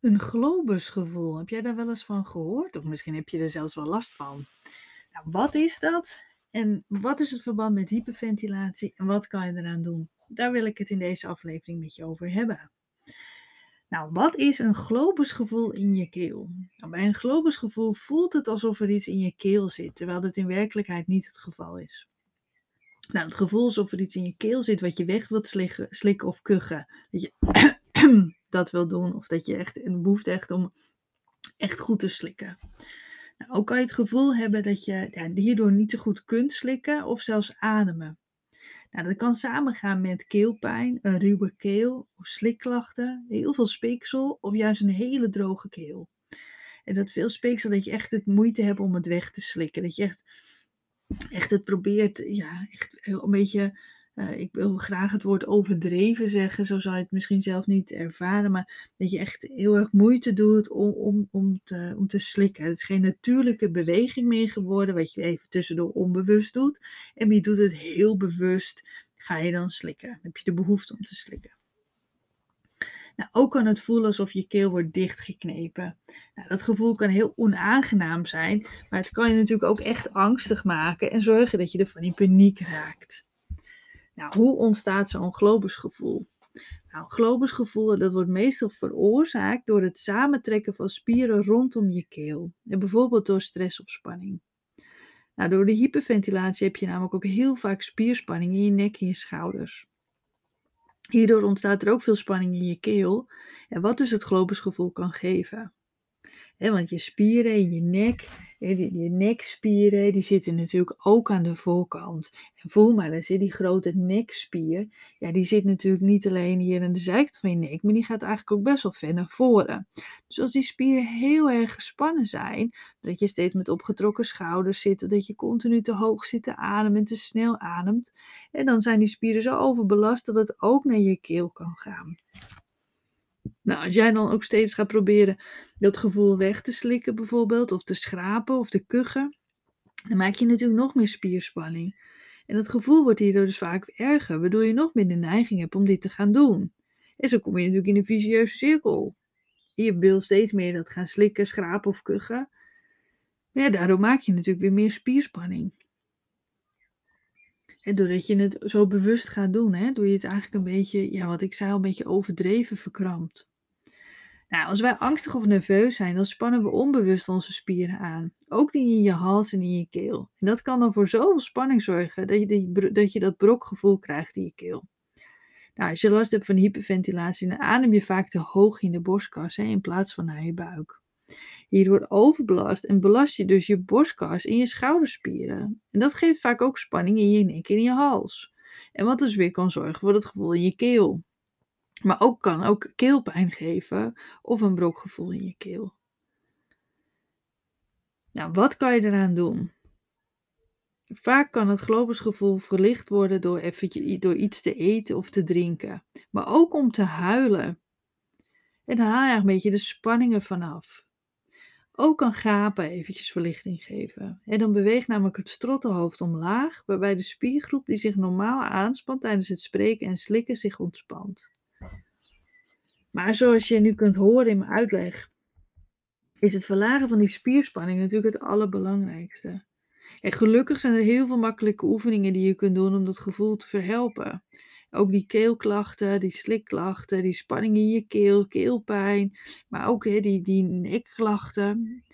Een globusgevoel, heb jij daar wel eens van gehoord? Of misschien heb je er zelfs wel last van. Nou, wat is dat? En wat is het verband met hyperventilatie en wat kan je eraan doen? Daar wil ik het in deze aflevering met je over hebben. Nou, wat is een globusgevoel in je keel? Nou, bij een globusgevoel voelt het alsof er iets in je keel zit, terwijl dat in werkelijkheid niet het geval is. Nou, het gevoel alsof er iets in je keel zit wat je weg wilt slikken, slikken of kuchen. Dat je dat wil doen. Of dat je echt een behoefte echt om echt goed te slikken. Nou, ook kan je het gevoel hebben dat je ja, hierdoor niet zo goed kunt slikken of zelfs ademen. Nou, dat kan samengaan met keelpijn, een ruwe keel of slikklachten, heel veel speeksel of juist een hele droge keel. En dat veel speeksel dat je echt het moeite hebt om het weg te slikken. Dat je echt, echt het probeert, ja, echt een beetje eh, ik wil graag het woord overdreven zeggen, zo zou je het misschien zelf niet ervaren, maar dat je echt heel erg moeite doet om, om, om, te, om te slikken. Het is geen natuurlijke beweging meer geworden, wat je even tussendoor onbewust doet. En je doet het heel bewust, ga je dan slikken. Heb je de behoefte om te slikken. Nou, ook kan het voelen alsof je keel wordt dichtgeknepen. Nou, dat gevoel kan heel onaangenaam zijn, maar het kan je natuurlijk ook echt angstig maken en zorgen dat je ervan in paniek raakt. Nou, hoe ontstaat zo'n globusgevoel? Nou, globusgevoel dat wordt meestal veroorzaakt door het samentrekken van spieren rondom je keel. En bijvoorbeeld door stress of spanning. Nou, door de hyperventilatie heb je namelijk ook heel vaak spierspanning in je nek en je schouders. Hierdoor ontstaat er ook veel spanning in je keel, en wat dus het globusgevoel kan geven want je spieren in je nek, je nekspieren, die zitten natuurlijk ook aan de voorkant. En voel maar eens, die grote nekspier, ja, die zit natuurlijk niet alleen hier aan de zijkant van je nek, maar die gaat eigenlijk ook best wel ver naar voren. Dus als die spieren heel erg gespannen zijn, dat je steeds met opgetrokken schouders zit, dat je continu te hoog zit te ademen en te snel ademt, en dan zijn die spieren zo overbelast dat het ook naar je keel kan gaan. Nou, als jij dan ook steeds gaat proberen dat gevoel weg te slikken bijvoorbeeld, of te schrapen of te kuchen, dan maak je natuurlijk nog meer spierspanning. En dat gevoel wordt hierdoor dus vaak erger, waardoor je nog de neiging hebt om dit te gaan doen. En zo kom je natuurlijk in een vicieuze cirkel. Je wil steeds meer dat gaan slikken, schrapen of kuchen. Maar ja, daardoor maak je natuurlijk weer meer spierspanning. En doordat je het zo bewust gaat doen, hè, doe je het eigenlijk een beetje, ja, wat ik zei, een beetje overdreven verkrampt. Nou, als wij angstig of nerveus zijn, dan spannen we onbewust onze spieren aan. Ook die in je hals en in je keel. En dat kan dan voor zoveel spanning zorgen dat je, dat, brokgevoel krijgt in je keel. Nou, als je last hebt van hyperventilatie, dan adem je vaak te hoog in de borstkas in plaats van naar je buik. Hierdoor overbelast en belast je dus je borstkas en je schouderspieren. En dat geeft vaak ook spanning in je nek en in je hals. En wat dus weer kan zorgen voor het gevoel in je keel. Maar ook kan ook keelpijn geven of een brokgevoel in je keel. Nou, wat kan je eraan doen? Vaak kan het globusgevoel verlicht worden door, eventjes, door iets te eten of te drinken. Maar ook om te huilen. En dan haal je een beetje de spanningen vanaf. Ook kan gapen eventjes verlichting geven. En dan beweegt namelijk het strottenhoofd omlaag, waarbij de spiergroep die zich normaal aanspant tijdens het spreken en slikken zich ontspant. Maar zoals je nu kunt horen in mijn uitleg, is het verlagen van die spierspanning natuurlijk het allerbelangrijkste. En gelukkig zijn er heel veel makkelijke oefeningen die je kunt doen om dat gevoel te verhelpen. Ook die keelklachten, die slikklachten, die spanning in je keel, keelpijn, maar ook hè, die, die nekklachten.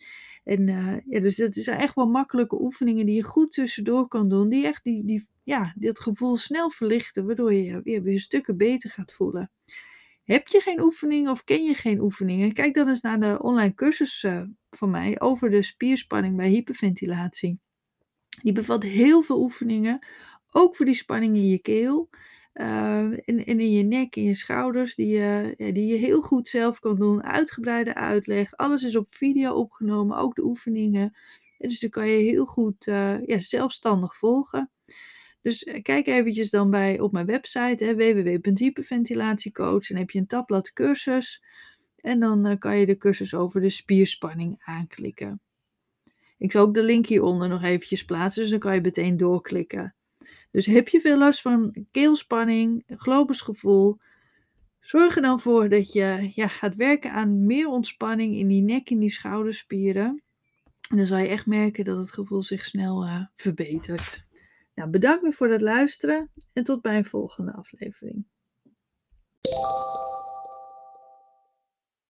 En uh, ja, dus het zijn echt wel makkelijke oefeningen die je goed tussendoor kan doen, die echt die, die, ja, dat gevoel snel verlichten, waardoor je je weer, weer stukken beter gaat voelen. Heb je geen oefeningen of ken je geen oefeningen? Kijk dan eens naar de online cursus uh, van mij over de spierspanning bij hyperventilatie. Die bevat heel veel oefeningen, ook voor die spanning in je keel. Uh, en, in je nek, in je schouders, die je, ja, die je heel goed zelf kan doen. Uitgebreide uitleg. Alles is op video opgenomen, ook de oefeningen. En dus dan kan je heel goed uh, ja, zelfstandig volgen. Dus eh, kijk eventjes dan bij, op mijn website www.hyperventilatiecoach en heb je een tabblad cursus. En dan eh, kan je de cursus over de spierspanning aanklikken. Ik zal ook de link hieronder nog eventjes plaatsen, dus dan kan je meteen doorklikken. Dus heb je veel last van keelspanning, globusgevoel, zorg er dan voor dat je ja, gaat werken aan meer ontspanning in die nek en die schouderspieren. En dan zal je echt merken dat het gevoel zich snel eh, verbetert. Nou, bedankt weer voor het luisteren en tot bij een volgende aflevering.